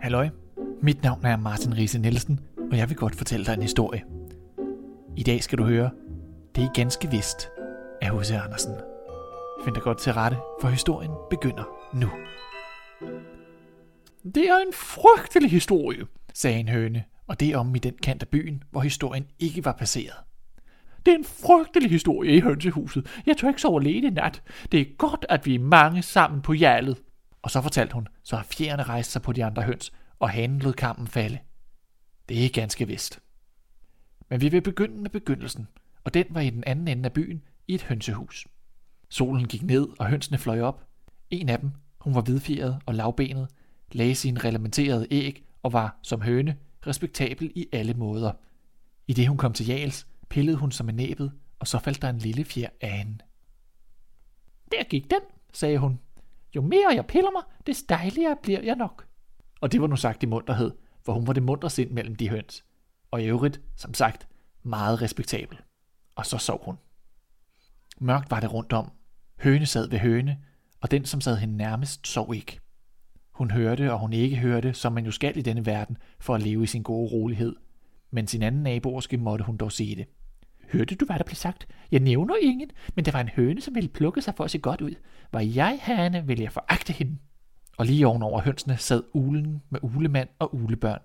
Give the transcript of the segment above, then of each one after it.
Halløj, mit navn er Martin Riese Nielsen, og jeg vil godt fortælle dig en historie. I dag skal du høre, det er ganske vist af H.C. Andersen. Find dig godt til rette, for historien begynder nu. Det er en frygtelig historie, sagde en høne, og det er om i den kant af byen, hvor historien ikke var passeret. Det er en frygtelig historie i hønsehuset. Jeg tør ikke sove alene i nat. Det er godt, at vi er mange sammen på hjalet. Og så fortalte hun, så har fjerne rejst sig på de andre høns, og hanen lod kampen falde. Det er ganske vist. Men vi vil begynde med begyndelsen, og den var i den anden ende af byen i et hønsehus. Solen gik ned, og hønsene fløj op. En af dem, hun var hvidfjeret og lavbenet, lagde sin reglementerede æg og var, som høne, respektabel i alle måder. I det hun kom til Jals, pillede hun som en næbet, og så faldt der en lille fjer af hende. Der gik den, sagde hun. Jo mere jeg piller mig, des dejligere bliver jeg nok. Og det var nu sagt i munterhed, for hun var det munter sind mellem de høns. Og i øvrigt, som sagt, meget respektabel. Og så sov hun. Mørkt var det rundt om. Høne sad ved høne, og den, som sad hende nærmest, sov ikke. Hun hørte, og hun ikke hørte, som man jo skal i denne verden, for at leve i sin gode rolighed. Men sin anden naboerske måtte hun dog se det. Hørte du, hvad der blev sagt? Jeg nævner ingen, men der var en høne, som ville plukke sig for at se godt ud. Var jeg herne, ville jeg foragte hende. Og lige ovenover hønsene sad ulen med ulemand og ulebørn.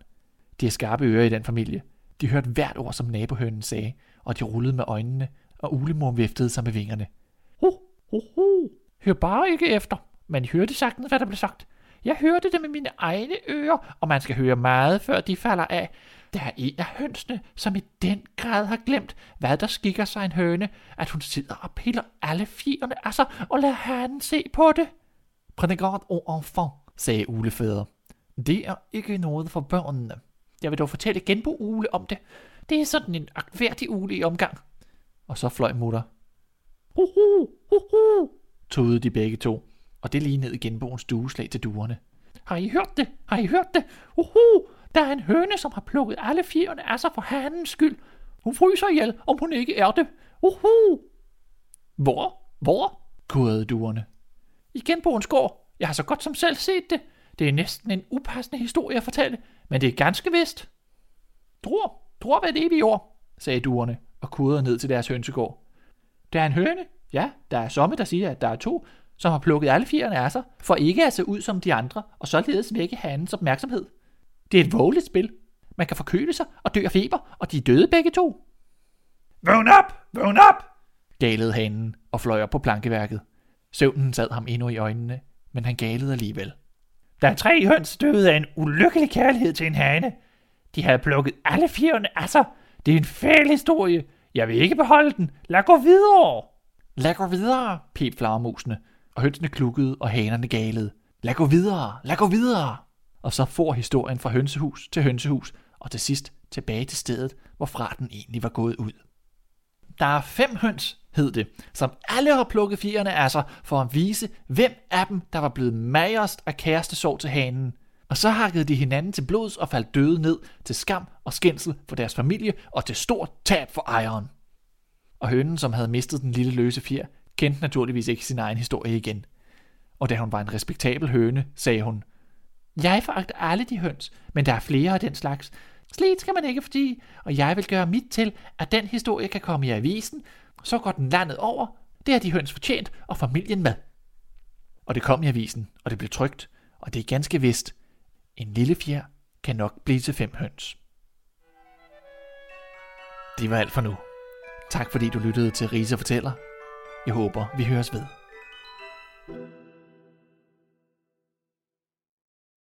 De har skarpe ører i den familie. De hørte hvert ord, som nabohønen sagde, og de rullede med øjnene, og ulemor viftede sig med vingerne. Ho, ho, ho. Hør bare ikke efter. Man hørte sagtens, hvad der blev sagt. Jeg hørte det med mine egne ører, og man skal høre meget, før de falder af. Der er en af hønsene, som i den grad har glemt, hvad der skikker sig en høne, at hun sidder og piller alle fjerne af sig og lader herren se på det. Prenez garde aux enfants, sagde ulefædre. Det er ikke noget for børnene. Jeg vil dog fortælle genbo Ule om det. Det er sådan en agtværdig ule i omgang. Og så fløj mutter. Huhu, huhu, tåede de begge to, og det lignede genboens dueslag til duerne. Har I hørt det? Har I hørt det? Uhu, der er en høne, som har plukket alle fjerne af sig for hanens skyld. Hun fryser ihjel, om hun ikke er det. Uhu! Hvor? Hvor? kurrede duerne. I genboens gård. Jeg har så godt som selv set det. Det er næsten en upassende historie at fortælle, men det er ganske vist. Tror, tror hvad det er, vi ord, sagde duerne og kurrede ned til deres hønsegård. Der er en høne. Ja, der er somme, der siger, at der er to, som har plukket alle fjerne af sig, for ikke at se ud som de andre, og således vække hanens opmærksomhed. Det er et vågeligt spil. Man kan forkøle sig og dø af feber, og de er døde begge to. Vågn op! Vågn op! galede hanen og fløj op på plankeværket. Søvnen sad ham endnu i øjnene, men han galede alligevel. Der er tre høns døde af en ulykkelig kærlighed til en hane. De havde plukket alle fjerne af sig. Det er en fæl historie. Jeg vil ikke beholde den. Lad gå videre. Lad gå videre, pep flagermusene, og hønsene klukkede, og hanerne galede. Lad gå videre, lad gå videre. Og så får historien fra hønsehus til hønsehus, og til sidst tilbage til stedet, hvorfra den egentlig var gået ud. Der er fem høns, hed det, som alle har plukket fjerne af sig for at vise, hvem af dem, der var blevet magerst af kærestesorg til hanen. Og så hakkede de hinanden til blods og faldt døde ned til skam og skændsel for deres familie og til stort tab for ejeren. Og hønen, som havde mistet den lille løse fjer, kendte naturligvis ikke sin egen historie igen. Og da hun var en respektabel høne, sagde hun, jeg foragter alle de høns, men der er flere af den slags. Slet skal man ikke fordi, og jeg vil gøre mit til, at den historie kan komme i avisen, så går den landet over. Det har de høns fortjent, og familien med. Og det kom i avisen, og det blev trygt, og det er ganske vist. En lille fjer kan nok blive til fem høns. Det var alt for nu. Tak fordi du lyttede til Risa Fortæller. Jeg håber, vi høres ved.